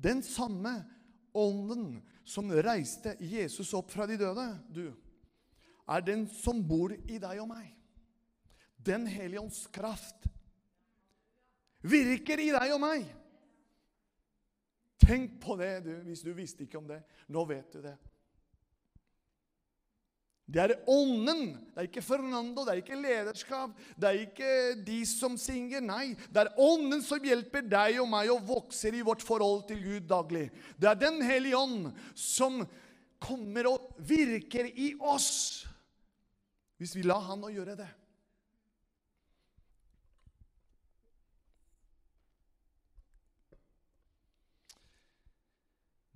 Den samme ånden som reiste Jesus opp fra de døde, du, er den som bor i deg og meg. Den hellige ånds kraft virker i deg og meg. Tenk på det, du, hvis du visste ikke om det. Nå vet du det. Det er ånden. Det er ikke Fernando, det er ikke lederskap, det er ikke de som synger. Nei, det er ånden som hjelper deg og meg og vokser i vårt forhold til Gud daglig. Det er Den hellige ånd som kommer og virker i oss hvis vi lar Han å gjøre det.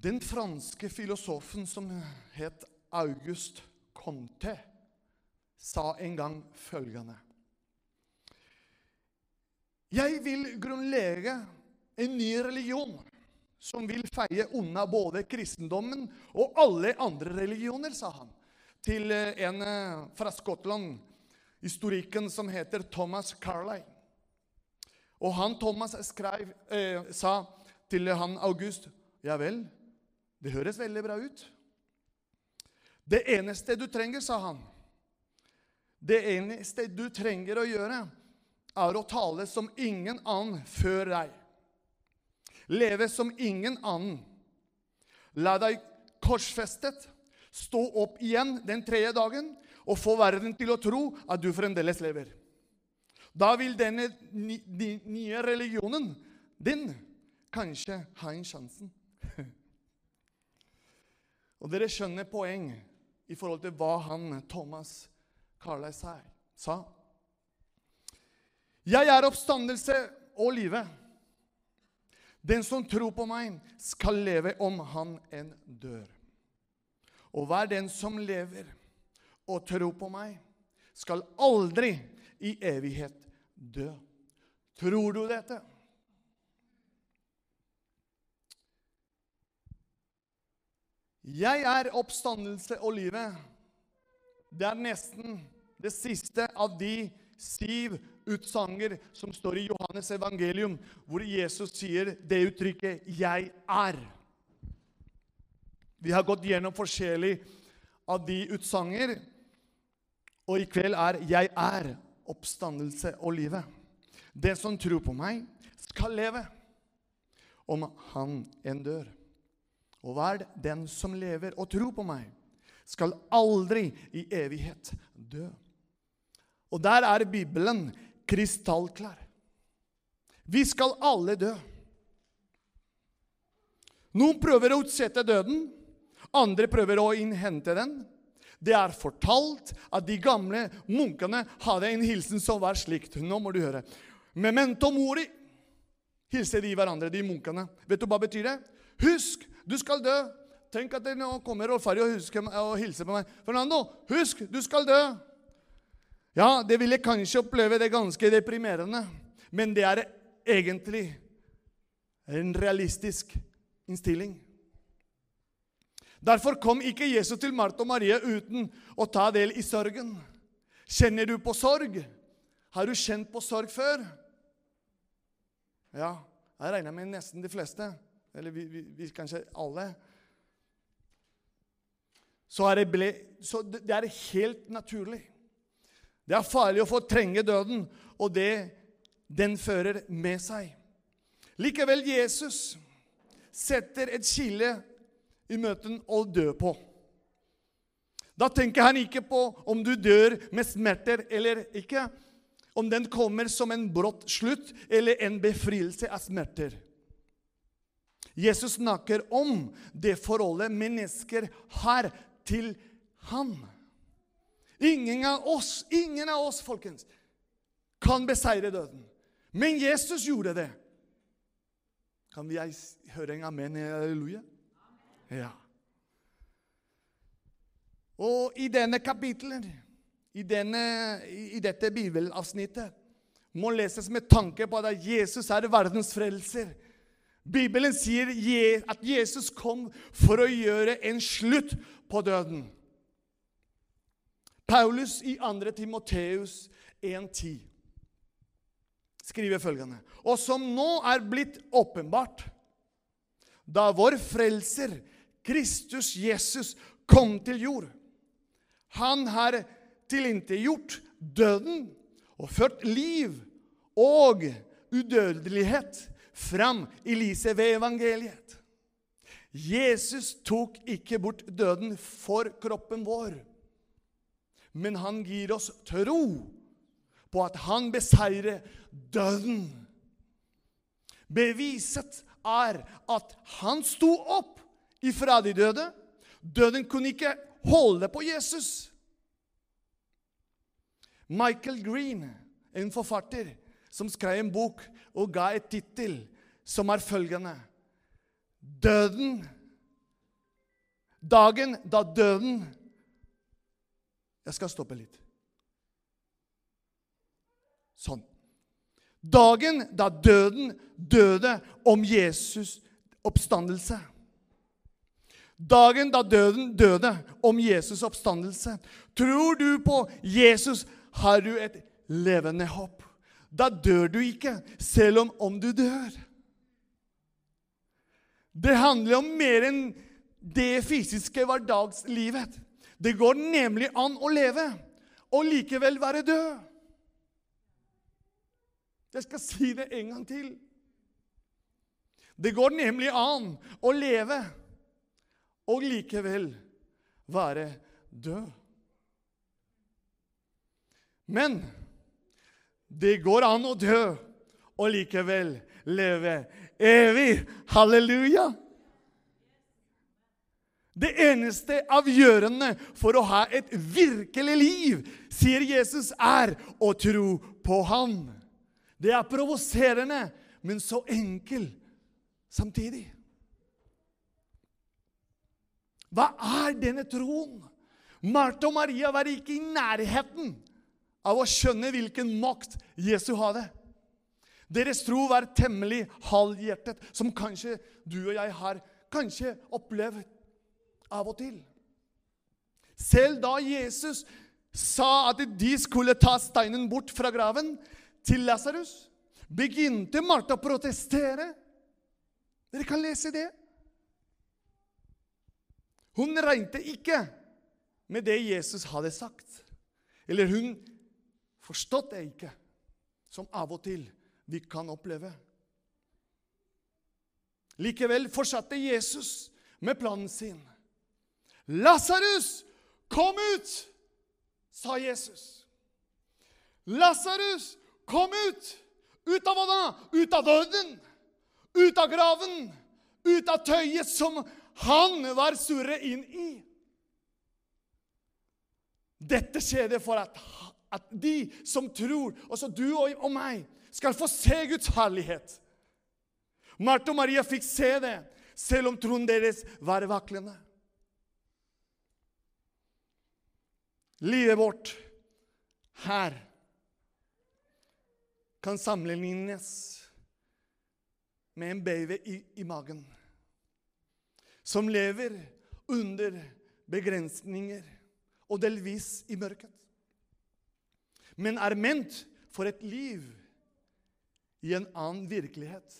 Den franske filosofen som het August Comte, sa en gang følgende Jeg vil grunnlegge en ny religion som vil feie unna både kristendommen og alle andre religioner, sa han til en eh, fra Skottland, historikken som heter Thomas Carlyle. Og han Thomas skrev, eh, sa til han August Ja vel, det høres veldig bra ut. Det eneste du trenger, sa han, det eneste du trenger å gjøre, er å tale som ingen annen før deg. Leve som ingen annen. La deg korsfestet, stå opp igjen den tredje dagen og få verden til å tro at du fremdeles lever. Da vil denne nye religionen din kanskje ha en sjansen. og dere skjønner poeng i forhold til hva han Thomas Carlyle sa. Jeg er oppstandelse og livet. Den som tror på meg, skal leve om han enn dør. Og hver den som lever og tror på meg, skal aldri i evighet dø. Tror du dette? Jeg er oppstandelse og livet. Det er nesten det siste av de siv utsanger som står i Johannes evangelium, hvor Jesus sier det uttrykket 'Jeg er'. Vi har gått gjennom forskjellig av de utsanger, og i kveld er 'Jeg er' oppstandelse og livet. Den som tror på meg, skal leve om han enn dør. Og hver den som lever og tror på meg, skal aldri i evighet dø. Og der er Bibelen krystallklar. Vi skal alle dø. Noen prøver å utsette døden, andre prøver å innhente den. Det er fortalt at de gamle munkene hadde en hilsen som var slikt. Nå må du høre. Memento mori, hilser de hverandre, de munkene. Vet du hva betyr det? Husk du skal dø. Tenk at det nå kommer Rolf Harry og, og hilser på meg. Fernando, husk, du skal dø. Ja, det ville kanskje oppleve det er ganske deprimerende, men det er egentlig en realistisk innstilling. Derfor kom ikke Jesus til Martha og Marie uten å ta del i sorgen. Kjenner du på sorg? Har du kjent på sorg før? Ja, jeg regner med nesten de fleste. Eller vi, vi, vi kanskje alle. Så er det, ble, så det er helt naturlig. Det er farlig å fortrenge døden, og det den fører med seg. Likevel, Jesus setter et skille i møten å dø på. Da tenker han ikke på om du dør med smerter eller ikke, om den kommer som en brått slutt eller en befrielse av smerter. Jesus snakker om det forholdet mennesker har til han. Ingen av oss, ingen av oss, folkens, kan beseire døden. Men Jesus gjorde det. Kan vi høre en amen? Halleluja? Ja. Og i denne kapitlet, i, denne, i dette bibelavsnittet, må leses med tanke på at Jesus er verdens frelser. Bibelen sier at Jesus kom for å gjøre en slutt på døden. Paulus i 2. Timoteus 1,10 skriver følgende Og som nå er blitt åpenbart da vår frelser, Kristus Jesus, kom til jord. Han har tilintetgjort døden og ført liv og udødelighet fram i lyset ved evangeliet. Jesus tok ikke bort døden for kroppen vår, men han gir oss tro på at han beseirer døden. Beviset er at han sto opp ifra de døde. Døden kunne ikke holde på Jesus. Michael Green, en forfatter, som skrev en bok og ga et tittel som er følgende Døden Dagen da døden Jeg skal stoppe litt. Sånn. Dagen da døden døde om Jesus oppstandelse. Dagen da døden døde om Jesus oppstandelse. Tror du på Jesus, har du et levende håp. Da dør du ikke, selv om, om du dør. Det handler om mer enn det fysiske hverdagslivet. Det går nemlig an å leve og likevel være død. Jeg skal si det en gang til. Det går nemlig an å leve og likevel være død. Men det går an å dø og likevel leve evig. Halleluja! Det eneste avgjørende for å ha et virkelig liv, sier Jesus, er å tro på Han. Det er provoserende, men så enkel samtidig. Hva er denne troen? Martha og Maria var ikke i nærheten av å skjønne hvilken makt Jesus hadde. Deres tro var temmelig halvhjertet, som kanskje du og jeg har kanskje opplevd av og til. Selv da Jesus sa at de skulle ta steinen bort fra graven til Lasarus, begynte Martha å protestere. Dere kan lese det. Hun regnet ikke med det Jesus hadde sagt. Eller hun forstått det ikke, som av og til vi kan oppleve. Likevel fortsatte Jesus med planen sin. 'Lasarus, kom ut!' sa Jesus. 'Lasarus, kom ut!' Ut av hva da? Ut av døden. Ut av graven. Ut av tøyet som han var surret inn i. Dette skjedde for at, at de som tror, også du og, meg, skal få se Guds herlighet. Martha og Maria fikk se det, selv om troen deres var vaklende. Livet vårt her kan sammenlignes med en baby i, i, magen som lever under begrensninger og delvis i mørket, men er ment for et liv i en annen virkelighet.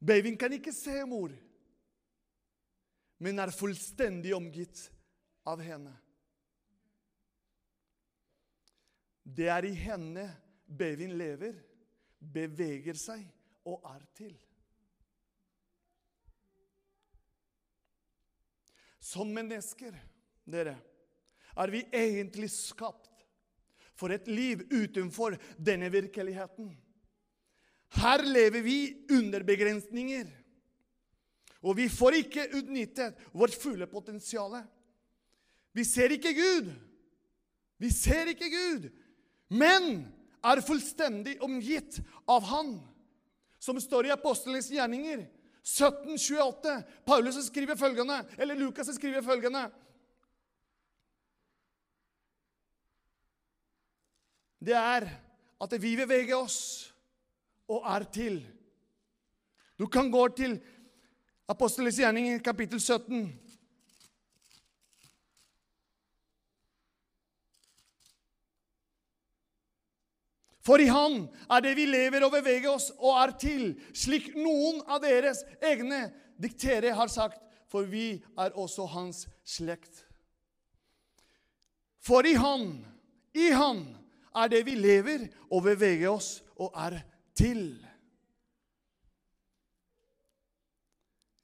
Babyen kan ikke se mor, men er fullstendig omgitt av henne. Det er i henne babyen lever, beveger seg og er til. Som mennesker, dere, er vi egentlig skapt for et liv utenfor denne virkeligheten. Her lever vi under begrensninger. Og vi får ikke utnyttet vårt fulle potensial. Vi ser ikke Gud. Vi ser ikke Gud men er fullstendig omgitt av Han. Som står i Apostlenes gjerninger 1728. Paulus skriver følgende, eller Lukas skriver følgende Det er at vi beveger oss og er til. Du kan gå til Apostelens gjerning, kapittel 17. For i Han er det vi lever og beveger oss og er til, slik noen av deres egne diktere har sagt, for vi er også Hans slekt. For i Han, i Han, er det vi lever og beveger oss og er til.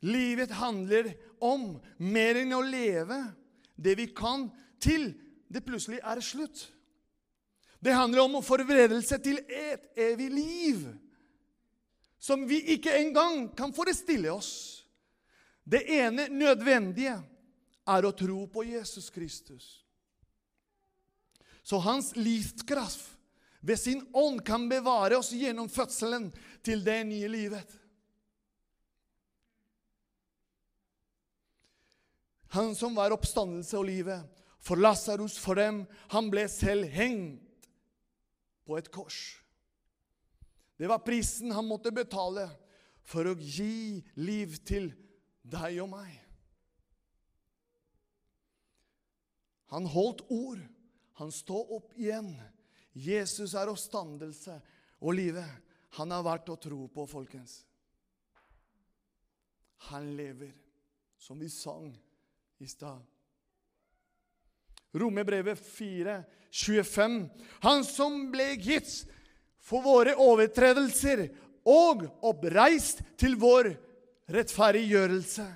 Livet handler om mer enn å leve det vi kan, til det plutselig er slutt. Det handler om forberedelse til et evig liv som vi ikke engang kan forestille oss. Det ene nødvendige er å tro på Jesus Kristus. Så hans livskraft ved sin ånd kan bevare oss gjennom fødselen til det nye livet. Han som var oppstandelse og livet, for Lasarus, for dem, han ble selv hengt på et kors. Det var prisen han måtte betale for å gi liv til deg og meg. Han holdt ord. Han står opp igjen. Jesus er oppstandelse og livet. Han er verdt å tro på, folkens. Han lever, som vi sang i stad. Romerbrevet 4, 25. Han som ble gitt for våre overtredelser og oppreist til vår rettferdiggjørelse.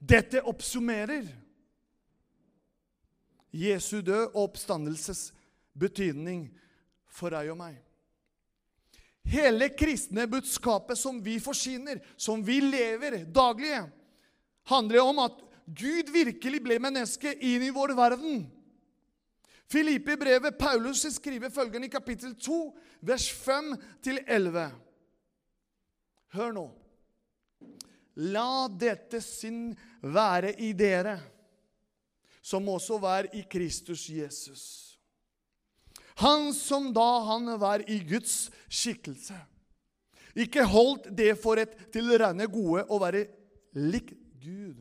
Dette oppsummerer Jesu død og oppstandelses betydning for deg og meg. Hele kristne budskapet som vi forsyner, som vi lever daglig, handler om at Gud virkelig ble menneske inn i vår verden. Filippe-brevet Paulus skriver følgende i kapittel 2, vers 5-11. Hør nå. La dette sinn være i dere, som også var i Kristus Jesus. Han som da han var i Guds skikkelse, ikke holdt det for et til gode å være lik Gud.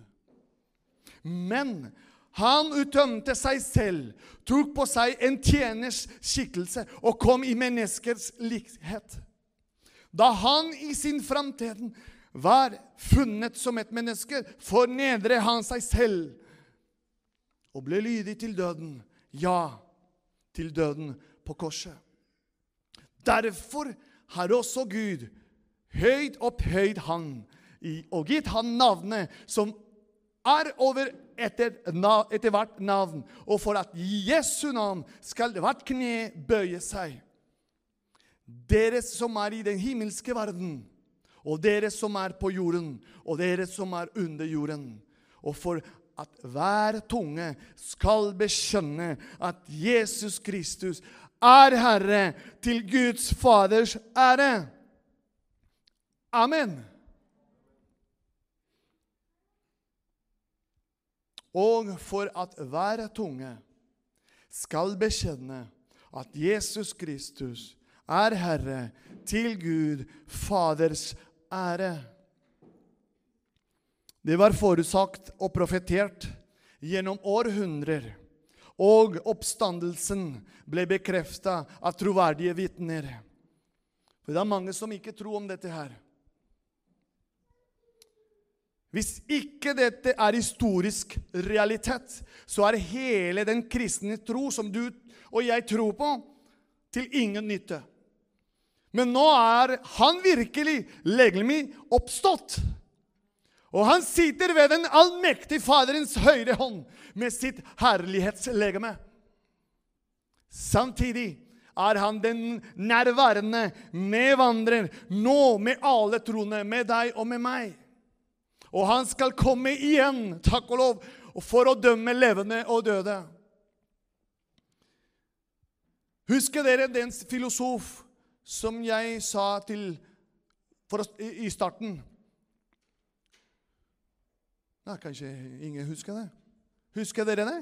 Men han utømte seg selv, tok på seg en tjeners skikkelse og kom i menneskers likhet. Da han i sin framtid var funnet som et menneske, fornedret han seg selv og ble lydig til døden. Ja, til døden på korset. Derfor har også Gud høyt opphøyd han og gitt han navnet som er over etter, etter hvert navn, og for at Jesu navn skal hvert kne bøye seg. Dere som er i den himmelske verden, og dere som er på jorden, og dere som er under jorden. Og for at hver tunge skal bekjenne at Jesus Kristus er Herre til Guds Faders ære. Amen. Og for at hver tunge skal bekjenne at Jesus Kristus er Herre til Gud Faders ære. Det var forutsagt og profetert gjennom århundrer, og oppstandelsen ble bekrefta av troverdige vitner. For det er mange som ikke tror om dette her. Hvis ikke dette er historisk realitet, så er hele den kristne tro som du og jeg tror på, til ingen nytte. Men nå er han virkelig legemlig oppstått. Og han sitter ved den allmektige Faderens høyre hånd med sitt herlighetslegeme. Samtidig er han den nærværende medvandrer nå med alle troende, med deg og med meg. Og han skal komme igjen, takk og lov, for å dømme levende og døde. Husker dere den filosof som jeg sa til for, i starten? Ja, kanskje ingen husker det? Husker dere det?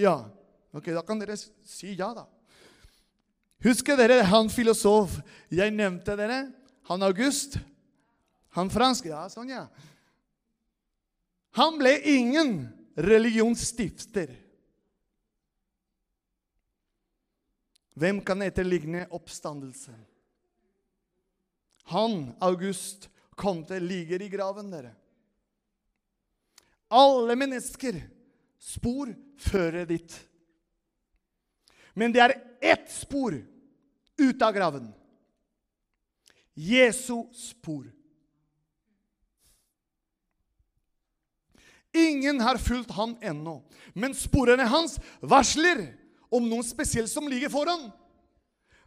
Ja. Ok, Da kan dere si ja, da. Husker dere han filosof jeg nevnte dere? Han August? Han fransk? Ja, sånn, ja. Han ble ingen religionsstifter. Hvem kan etterligne oppstandelsen? Han, August, kom til ligger i graven, dere. Alle mennesker spor fører dit. Men det er ett spor ut av graven. Jesu spor. Ingen har fulgt han ennå, men sporene hans varsler om noe spesielt som ligger foran.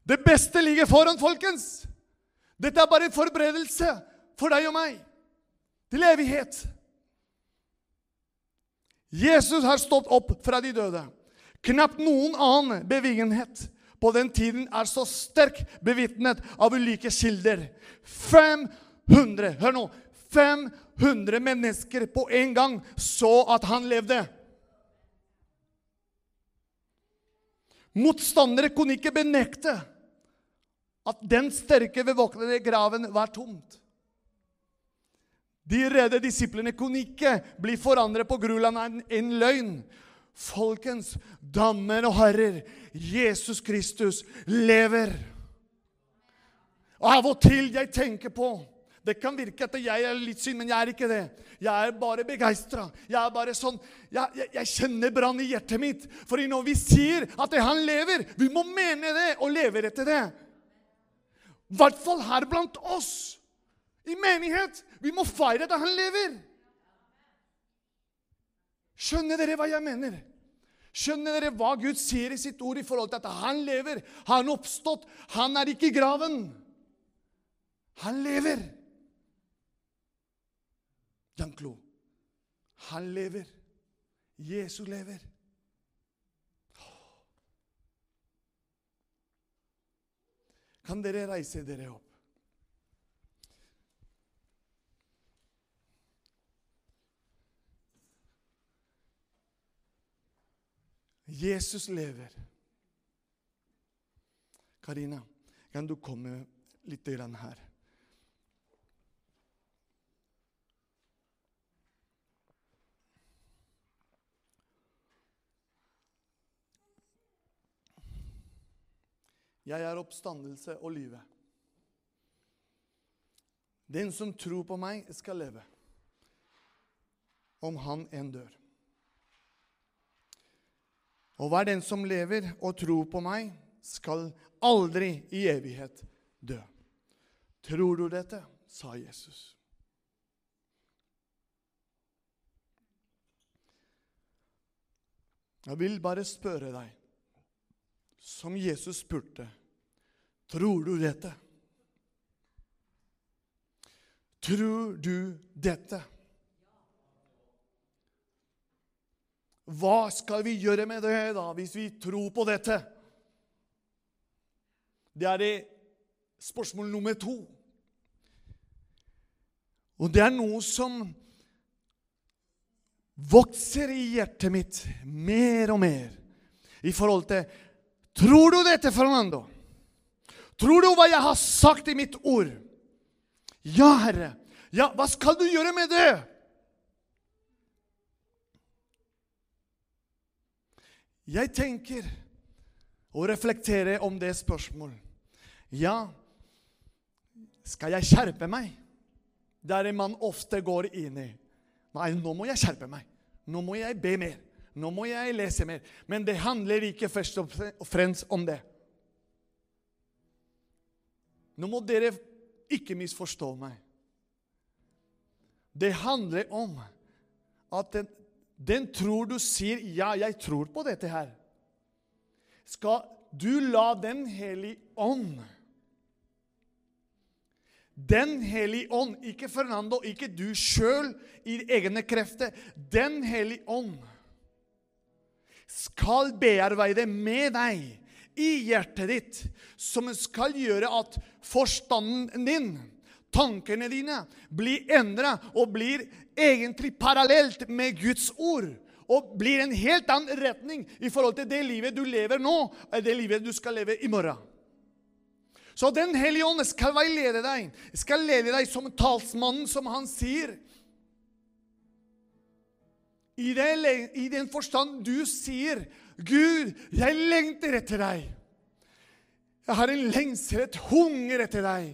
Det beste ligger foran, folkens. Dette er bare en forberedelse for deg og meg til evighet. Jesus har stått opp fra de døde. Knapt noen annen begivenhet på den tiden er så sterk bevitnet av ulike kilder. 500 Hør nå! 500 mennesker på en gang så at han levde. Motstandere kunne ikke benekte at den sterke bevåknede graven var tomt. De redde disiplene kunne ikke bli forandret på grunn av en, løgn. Folkens, damer og herrer, Jesus Kristus lever. Og Av og til jeg tenker på Det kan virke at jeg er litt synd, men jeg er ikke det. Jeg er bare begeistra. Jeg er bare sånn, jeg, jeg, jeg kjenner brann i hjertet mitt. For når vi sier at han lever, vi må mene det og leve etter det. I hvert fall her blant oss i menighet. Vi må feire at han lever. Skjønner dere hva jeg mener? Skjønner dere hva Gud sier i sitt ord i forhold til at han lever? Han oppstått. Han er ikke i graven. Han lever. Jan Klo. Han lever. Jesus lever. Kan dere reise dere opp? Jesus lever. Karina, kan du komme litt her? Jeg er oppstandelse og livet. Den som tror på meg, skal leve, om han enn dør. Og hver den som lever og tror på meg, skal aldri i evighet dø. Tror du dette? sa Jesus. Jeg vil bare spørre deg, som Jesus spurte, tror du dette? Tror du dette? Hva skal vi gjøre med det da, hvis vi tror på dette? Det er det spørsmål nummer to. Og det er noe som vokser i hjertet mitt mer og mer i forhold til Tror du dette, Fernando? Tror du hva jeg har sagt i mitt ord? Ja, Herre. Ja, hva skal du gjøre med det? Jeg tenker og reflekterer om det spørsmålet. Ja, skal jeg skjerpe meg? Der man ofte går inn i. Nei, nå må jeg skjerpe meg. Nå må jeg be mer. Nå må jeg lese mer. Men det handler ikke først og fremst om det. Nå må dere ikke misforstå meg. Det handler om at den, tror du sier 'ja, jeg tror på dette her', skal du la Den hellige ånd Den hellige ånd, ikke Fernando, ikke du sjøl i egne krefter. Den hellige ånd skal bearbeide med deg i hjertet ditt, som skal gjøre at forstanden din, tankene dine, blir endra og blir egentlig parallelt med Guds ord. Og blir en helt annen retning i forhold til det livet du lever nå, og det livet du skal leve i morgen. Så Den hellige ånd skal veilede deg, skal lede deg som talsmannen, som han sier. I, det, I den forstand du sier, 'Gud, jeg lengter etter deg'. Jeg har en lengsel, et hunger etter deg.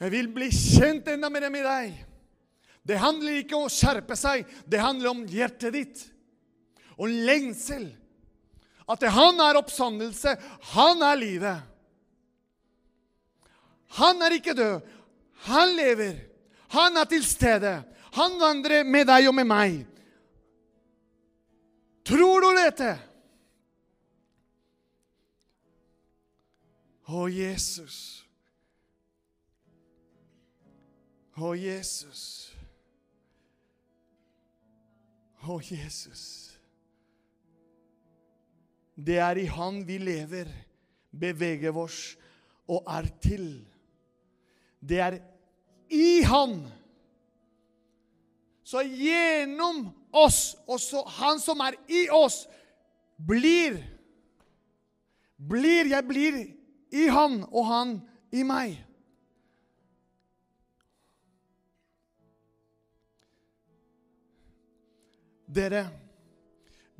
Jeg vil bli kjent enda mer med deg. Det handler ikke om å skjerpe seg, det handler om hjertet ditt. Og lengsel. At han er oppstandelse, han er livet. Han er ikke død. Han lever. Han er til stede. Han vandrer med deg og med meg. Tror du dette? Å, Jesus. Å, Jesus. Å, Jesus. Det er i Han vi lever, beveger oss og er til. Det er i Han. Så gjennom oss, også Han som er i oss, blir Blir Jeg blir i Han, og Han i meg. Dere,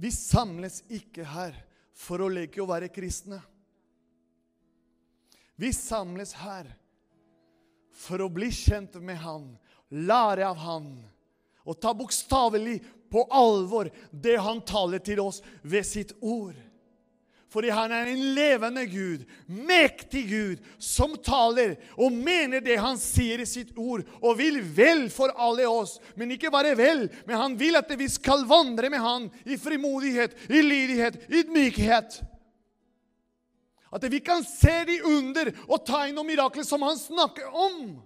vi samles ikke her for å leke å være kristne. Vi samles her for å bli kjent med Han, lære av Han og ta bokstavelig på alvor det Han taler til oss ved sitt ord. Fordi han er en levende Gud, mektig Gud, som taler og mener det han sier i sitt ord, og vil vel for alle oss. Men ikke bare vel, men han vil at vi skal vandre med han i frimodighet, i lydighet, i ydmykhet. At vi kan se de under og tegn og mirakler som han snakker om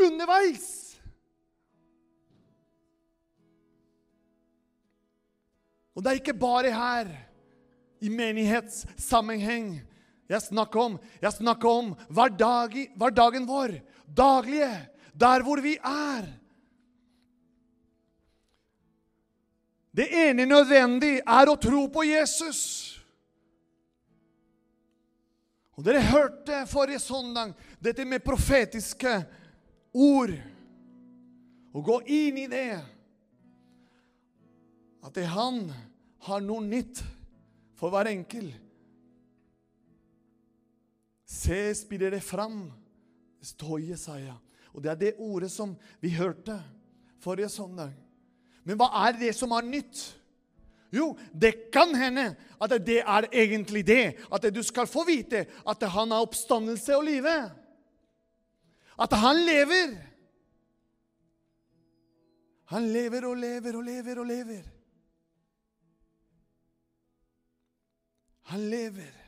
underveis. Og det er ikke bare her i menighetssammenheng jeg snakker om. Jeg snakker om hverdag, hverdagen vår, daglige, der hvor vi er. Det ene nødvendig er å tro på Jesus. Og Dere hørte forrige søndag dette med profetiske ord. Å gå inn i det. At det han har noe nytt for hver enkel. Se, spirer det fram. Det står Jesaja. Og det er det ordet som vi hørte forrige søndag. Men hva er det som er nytt? Jo, det kan hende at det er egentlig det. At du skal få vite at han har oppstandelse og live. At han lever. Han lever og lever og lever og lever. Han lever.